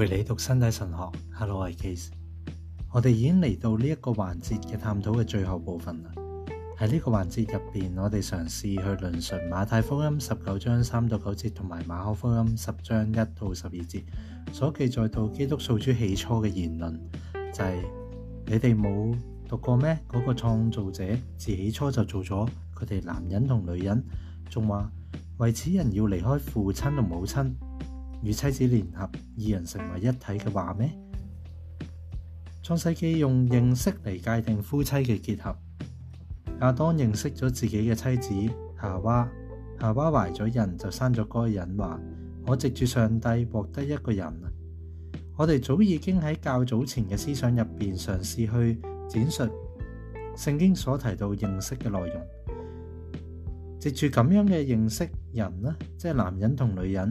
陪你读身体神学，Hello，我系 Case，我哋已经嚟到呢一个环节嘅探讨嘅最后部分啦。喺呢个环节入边，我哋尝试去论述马太福音十九章三到九节同埋马可福音十章一到十二节所记载到基督受主起初嘅言论，就系你哋冇读过咩？嗰个创造者自起初就做咗佢哋男人同女人，仲话为此人要离开父亲同母亲。與妻子聯合，二人成為一體嘅話咩？創世記用認識嚟界定夫妻嘅結合。亞當認識咗自己嘅妻子夏娃，夏娃懷咗人就生咗嗰個人，話我藉住上帝获得一個人我哋早已經喺較早前嘅思想入邊嘗試去展述聖經所提到認識嘅內容，藉住咁樣嘅認識人呢，即係男人同女人。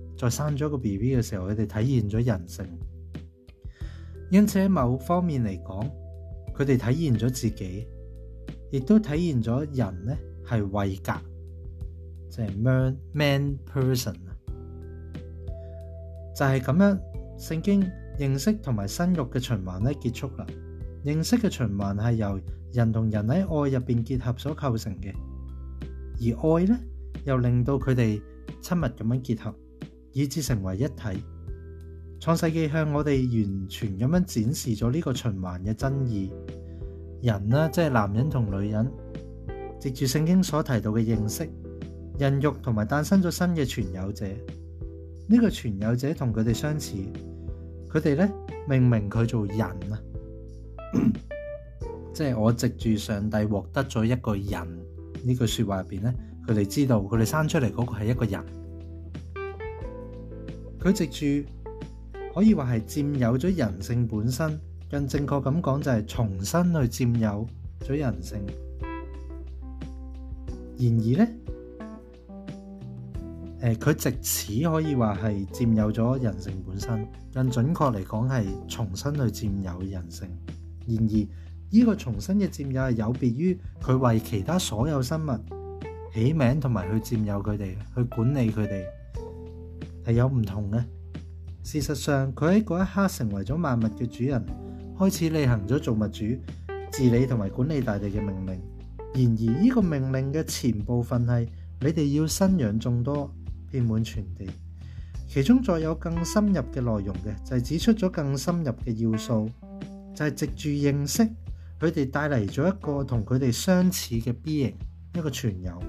在生咗个 B B 嘅时候，佢哋体现咗人性，因此喺某方面嚟讲，佢哋体现咗自己，亦都体现咗人呢系慧格，即系 man man person 就系咁样。圣经认识同埋生育嘅循环咧结束啦。认识嘅循环系由人同人喺爱入边结合所构成嘅，而爱呢，又令到佢哋亲密咁样结合。以至成為一體，創世記向我哋完全咁樣展示咗呢個循環嘅真意。人呢，即系男人同女人，藉住聖經所提到嘅認識，孕育同埋誕生咗新嘅存有者。呢個存有者同佢哋相似，佢哋呢，命名佢做人啊，即系我藉住上帝獲得咗一個人。呢句说話入边呢，佢哋知道佢哋生出嚟嗰個係一個人。佢直住可以话系占有咗人性本身，更正确咁讲就系重新去占有咗人性。然而呢，诶，佢直此可以话系占有咗人性本身，更准确嚟讲系重新去占有人性。然而，呢个重新嘅占有系有别于佢为其他所有生物起名同埋去占有佢哋，去管理佢哋。系有唔同嘅。事實上，佢喺嗰一刻成為咗萬物嘅主人，開始履行咗做物主、治理同埋管理大地嘅命令。然而，呢個命令嘅前部分係你哋要生養眾多，遍滿全地。其中再有更深入嘅內容嘅，就係指出咗更深入嘅要素，就係藉住認識佢哋，帶嚟咗一個同佢哋相似嘅 B 型，一個全友。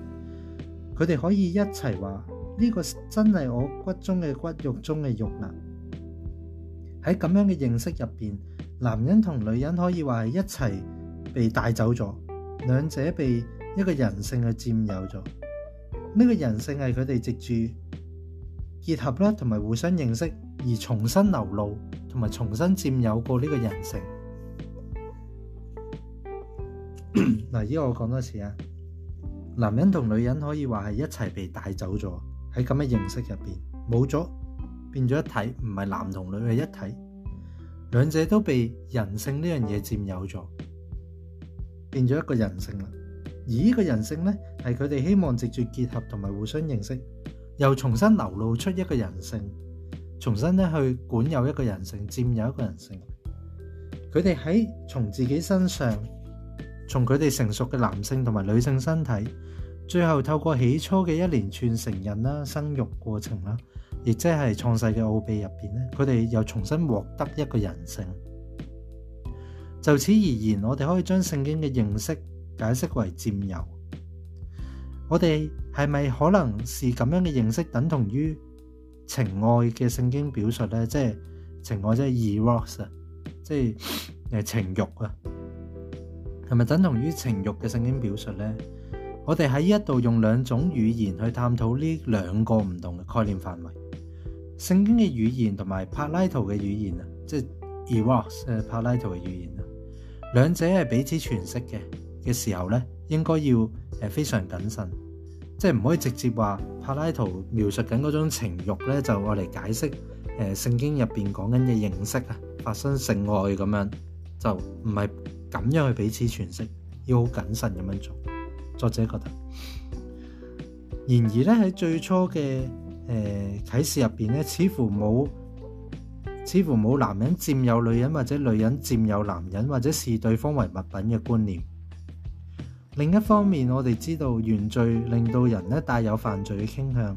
佢哋可以一齊話。呢个真系我骨中嘅骨肉中嘅肉啦！喺咁样嘅认识入边，男人同女人可以话系一齐被带走咗，两者被一个人性嘅占有咗。呢个人性系佢哋藉住结合啦，同埋互相认识而重新流露，同埋重新占有过呢个人性。嗱，依个我讲多次啊！男人同女人可以话系一齐被带走咗。喺咁嘅認識入邊，冇咗，變咗一體，唔係男同女嘅一體，兩者都被人性呢樣嘢佔有咗，變咗一個人性啦。而呢個人性呢，係佢哋希望直接結合同埋互相認識，又重新流露出一個人性，重新咧去管有一個人性，佔有一個人性。佢哋喺從自己身上，從佢哋成熟嘅男性同埋女性身體。最后透过起初嘅一连串成人啦、生育过程啦，亦即系创世嘅奥秘入边咧，佢哋又重新获得一个人性。就此而言，我哋可以将圣经嘅认识解释为占有。我哋系咪可能是咁样嘅认识等同于情爱嘅圣经表述呢？即系情爱即系 eros 啊，即系诶情欲啊，系咪等同于情欲嘅圣经表述呢？我哋喺呢一度用两种语言去探讨呢两个唔同嘅概念范围，圣经嘅语言同埋柏拉图嘅语言啊，即系 e r o s 诶柏拉图嘅语言啊，两者系彼此诠释嘅嘅时候咧，应该要诶非常谨慎，即系唔可以直接话柏拉图描述紧嗰种情欲咧，就嚟解释诶圣经入边讲紧嘅认识啊，发生性爱咁样就唔系咁样去彼此诠释，要好谨慎咁样做。作者覺得，然而咧喺最初嘅誒啟示入邊咧，似乎冇似乎冇男人佔有女人，或者女人佔有男人，或者視對方為物品嘅觀念。另一方面，我哋知道原罪令到人咧帶有犯罪嘅傾向。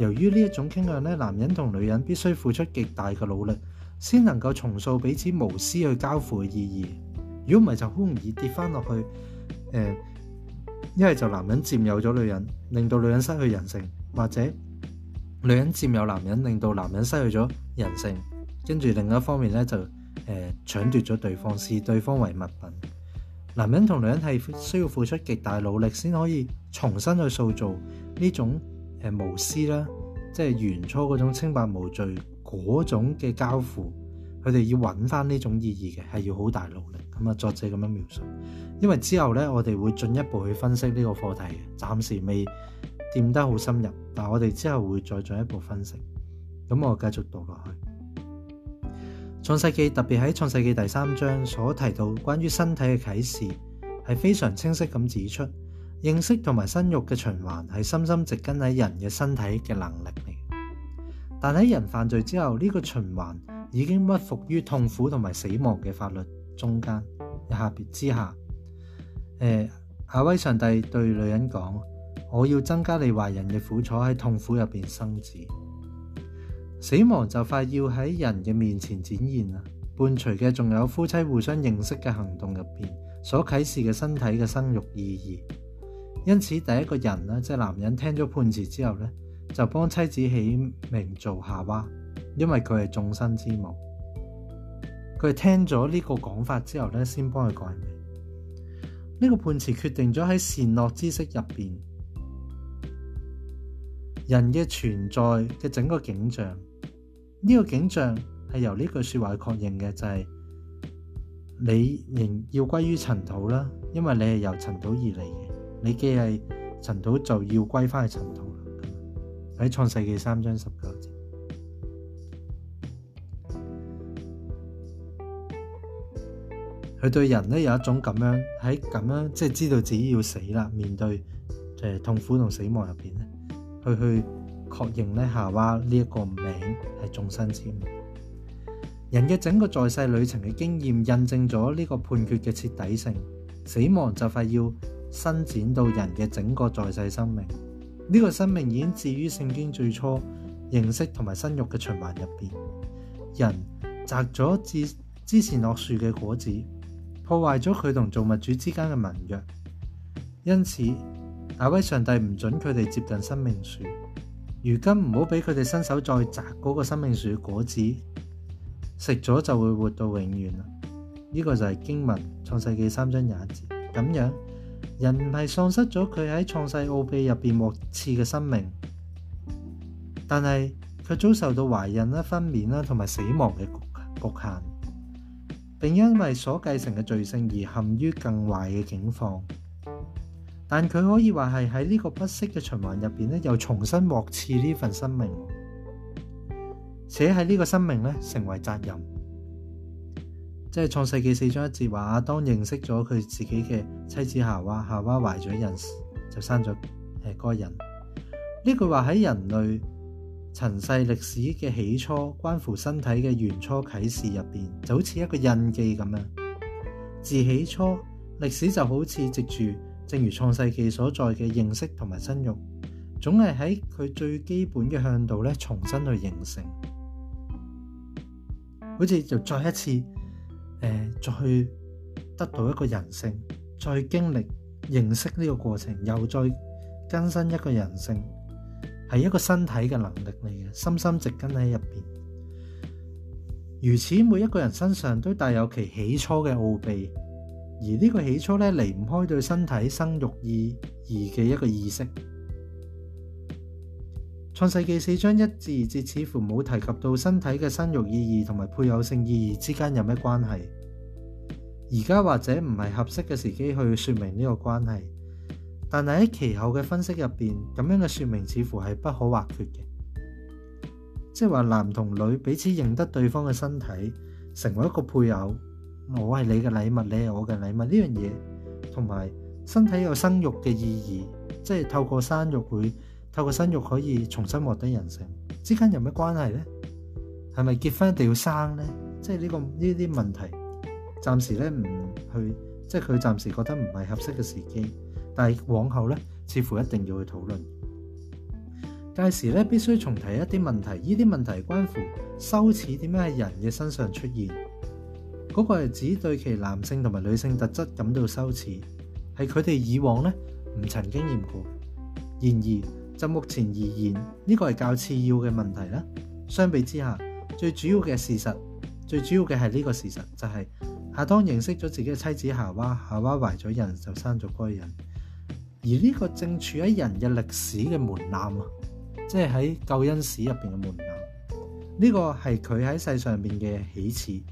由於呢一種傾向咧，男人同女人必須付出極大嘅努力，先能夠重塑彼此無私去交付嘅意義。如果唔係，就好容易跌翻落去誒。一系就男人佔有咗女人，令到女人失去人性；或者女人佔有男人，令到男人失去咗人性。跟住另一方面咧，就诶搶奪咗對方，視對方為物品。男人同女人係需要付出極大努力，先可以重新去塑造呢種誒無私啦，即係原初嗰種清白無罪嗰種嘅交付。佢哋要揾翻呢種意義嘅，係要好大努力。咁啊，作者咁樣描述，因為之後呢，我哋會進一步去分析呢個課題嘅。暫時未掂得好深入，但我哋之後會再進一步分析。咁我繼續讀落去《創世記》，特別喺《創世記》第三章所提到關於身體嘅啟示，係非常清晰咁指出，認識同埋生肉嘅循環係深深植根喺人嘅身體嘅能力嚟。但喺人犯罪之後，呢個循環。已經屈服於痛苦同埋死亡嘅法律中間，下別之下，誒阿威上帝對女人講：我要增加你懷孕嘅苦楚，喺痛苦入边生子，死亡就快要喺人嘅面前展現啦。伴隨嘅仲有夫妻互相認識嘅行動入边所啟示嘅身體嘅生育意義。因此，第一個人咧，即系男人，聽咗判詞之後咧，就幫妻子起名做夏娃。因為佢係眾生之母，佢系聽咗呢個講法之後咧，先幫佢改名。呢個判詞決定咗喺善恶知識入边，人嘅存在嘅整個景象，呢個景象係由呢句说話确確認嘅，就係你仍要歸於塵土啦，因為你係由塵土而嚟嘅，你既係塵土就要歸翻去塵土。喺創世纪三章十九節。佢对人咧有一种咁样喺咁样，即系知道自己要死啦。面对诶痛苦同死亡入边咧，去去确认咧，夏娃呢一个名系众生之名。人嘅整个在世旅程嘅经验，印证咗呢个判决嘅彻底性。死亡就快要伸展到人嘅整个在世生命。呢个生命已经置于圣经最初认识同埋生育嘅循环入边。人摘咗之之前落树嘅果子。破坏咗佢同造物主之间嘅盟约，因此大威上帝唔准佢哋接近生命树。如今唔好俾佢哋伸手再摘嗰个生命树嘅果子，食咗就会活到永远啦。呢个就系经文创世纪三章廿一节咁样，人唔系丧失咗佢喺创世奥秘入边获赐嘅生命，但系佢遭受到怀孕啦、分娩啦同埋死亡嘅局限。並因為所繼承嘅罪性而陷於更壞嘅境況，但佢可以話係喺呢個不息嘅循環入邊咧，又重新獲賜呢份生命，且喺呢個生命咧成為責任。即係創世記四章一節話：當認識咗佢自己嘅妻子夏娃，夏娃懷咗孕就生咗誒該人。呢句話喺人類。尘世历史嘅起初，关乎身体嘅元初启示入边，就好似一个印记咁样。自起初，历史就好似藉住，正如创世纪所在嘅认识同埋生育，总系喺佢最基本嘅向度咧，重新去形成，好似就再一次，诶，再去得到一个人性，再经历认识呢个过程，又再更新一个人性。係一個身體嘅能力嚟嘅，深深植根喺入邊。如此，每一個人身上都帶有其起初嘅奧秘，而呢個起初咧離唔開對身體生育意義嘅一個意識。創世記四章一至二節似乎冇提及到身體嘅生育意義同埋配偶性意義之間有咩關係？而家或者唔係合適嘅時機去説明呢個關係。但系喺其后嘅分析入边，咁样嘅说明似乎系不可或缺嘅，即系话男同女彼此认得对方嘅身体，成为一个配偶，我系你嘅礼物，你系我嘅礼物呢样嘢，同埋身体有生育嘅意义，即系透过生育会透过生育可以重新获得人性之间有咩关系呢？系咪结婚一定要生呢？即系呢个呢啲问题暂时咧唔去，即系佢暂时觉得唔系合适嘅时机。但係往后咧，似乎一定要去讨论。届时咧，必须重提一啲问题。呢啲问题关乎羞耻点样喺人嘅身上出现。嗰个系指对其男性同埋女性特质感到羞耻，系佢哋以往咧唔曾经验过。然而就目前而言，呢个系较次要嘅问题啦。相比之下，最主要嘅事实，最主要嘅系呢个事实就系夏当认识咗自己嘅妻子夏娃，夏娃怀咗孕就生咗该人。而呢個正處喺人嘅歷史嘅門檻啊，即係喺救恩史入边嘅門檻。呢個係佢喺世上邊嘅起始。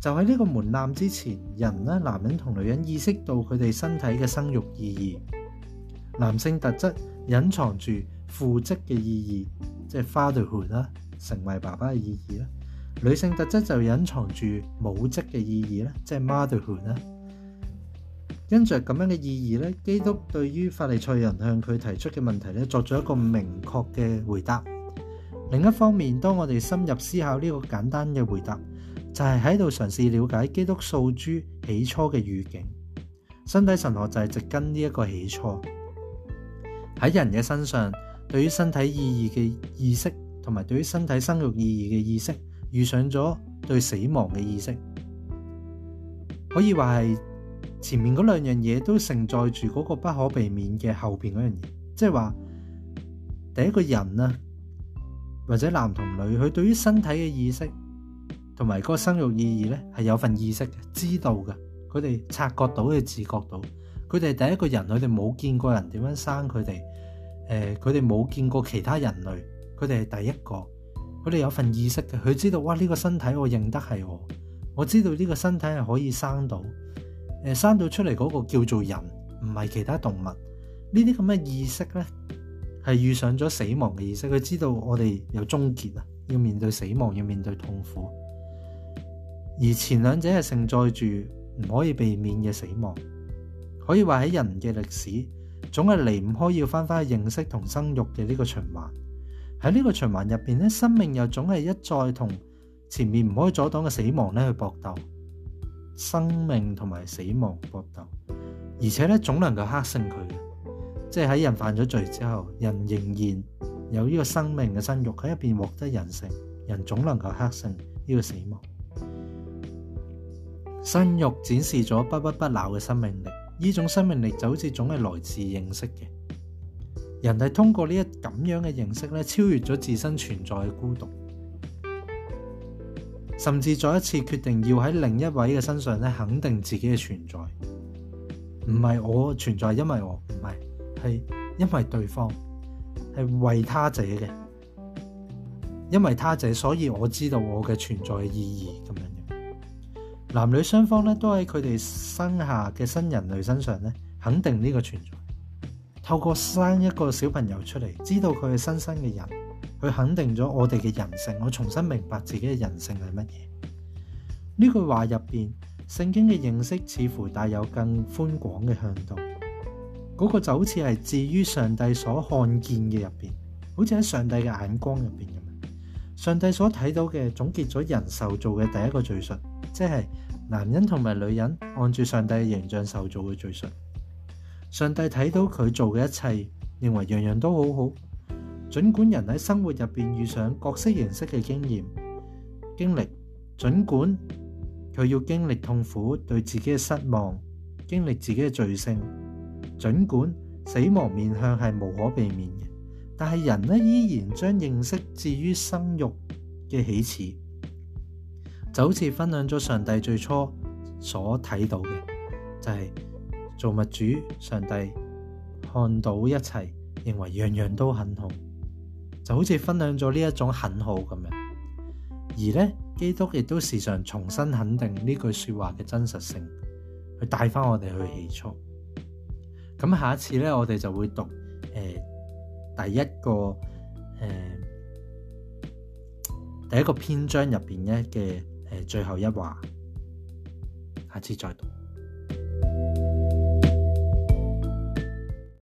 就喺呢個門檻之前，人咧男人同女人意識到佢哋身體嘅生育意義。男性特質隱藏住父职嘅意義，即係 fatherhood 啦，成為爸爸嘅意義啦。女性特質就隱藏住母职嘅意義啦，即係 motherhood 啦。因着咁样嘅意義咧，基督對於法利賽人向佢提出嘅問題咧，作咗一個明確嘅回答。另一方面，當我哋深入思考呢個簡單嘅回答，就係喺度嘗試了解基督诉诸起初嘅預警。身體神學就係直根呢一個起初，喺人嘅身上，對於身體意義嘅意識，同埋對於身體生育意義嘅意識，遇上咗對死亡嘅意識，可以話係。前面嗰兩樣嘢都承載住嗰個不可避免嘅後邊嗰樣嘢，即係話第一個人啊，或者男同女，佢對於身體嘅意識同埋嗰個生育意義咧係有份意識嘅，知道嘅，佢哋察覺到嘅、自覺到，佢哋第一個人，佢哋冇見過人點樣生佢哋，誒，佢哋冇見過其他人類，佢哋係第一個，佢哋有份意識嘅，佢知道哇呢個身體我認得係我，我知道呢個身體係可以生到。生到出嚟嗰个叫做人，唔系其他动物。呢啲咁嘅意识呢，系遇上咗死亡嘅意识。佢知道我哋有终结啊，要面对死亡，要面对痛苦。而前两者系承载住唔可以避免嘅死亡。可以话喺人嘅历史，总系离唔开要翻翻去认识同生育嘅呢个循环。喺呢个循环入边呢生命又总系一再同前面唔可以阻挡嘅死亡咧去搏斗。生命同埋死亡搏斗，而且咧总能够克胜佢嘅，即系喺人犯咗罪之后，人仍然有呢个生命嘅身肉喺入边获得人性，人总能够克胜呢个死亡。身肉展示咗不屈不挠嘅生命力，呢种生命力就好似总系来自认识嘅，人系通过呢一咁样嘅认识咧，超越咗自身存在嘅孤独。甚至再一次決定要喺另一位嘅身上咧，肯定自己嘅存在，唔系我存在，因為我唔系，系因為對方，係為他者嘅，因為他者，所以我知道我嘅存在嘅意義咁樣嘅。男女雙方咧，都喺佢哋生下嘅新人類身上咧，肯定呢個存在，透過生一個小朋友出嚟，知道佢係新生嘅人。佢肯定咗我哋嘅人性，我重新明白自己嘅人性系乜嘢。呢句话入边，圣经嘅认识似乎带有更宽广嘅向度。嗰个就好似系置于上帝所看见嘅入边，好似喺上帝嘅眼光入边咁样。上帝所睇到嘅总结咗人受造嘅第一个罪述，即系男人同埋女人按住上帝嘅形象受造嘅罪述。上帝睇到佢做嘅一切，认为样样都好好。尽管人喺生活入边遇上各式形式嘅经验经历，尽管佢要经历痛苦，对自己嘅失望，经历自己嘅罪性，尽管死亡面向系无可避免嘅，但系人呢依然将认识置于生育嘅起始，就好似分享咗上帝最初所睇到嘅，就系做物主上帝看到一切，认为样样都很好。就好似分享咗呢一种很好咁样，而呢，基督亦都时常重新肯定呢句说话嘅真实性，去带翻我哋去起初。咁下一次呢，我哋就会读诶第一个诶第一个篇章入边嘅诶最后一话，下次再读。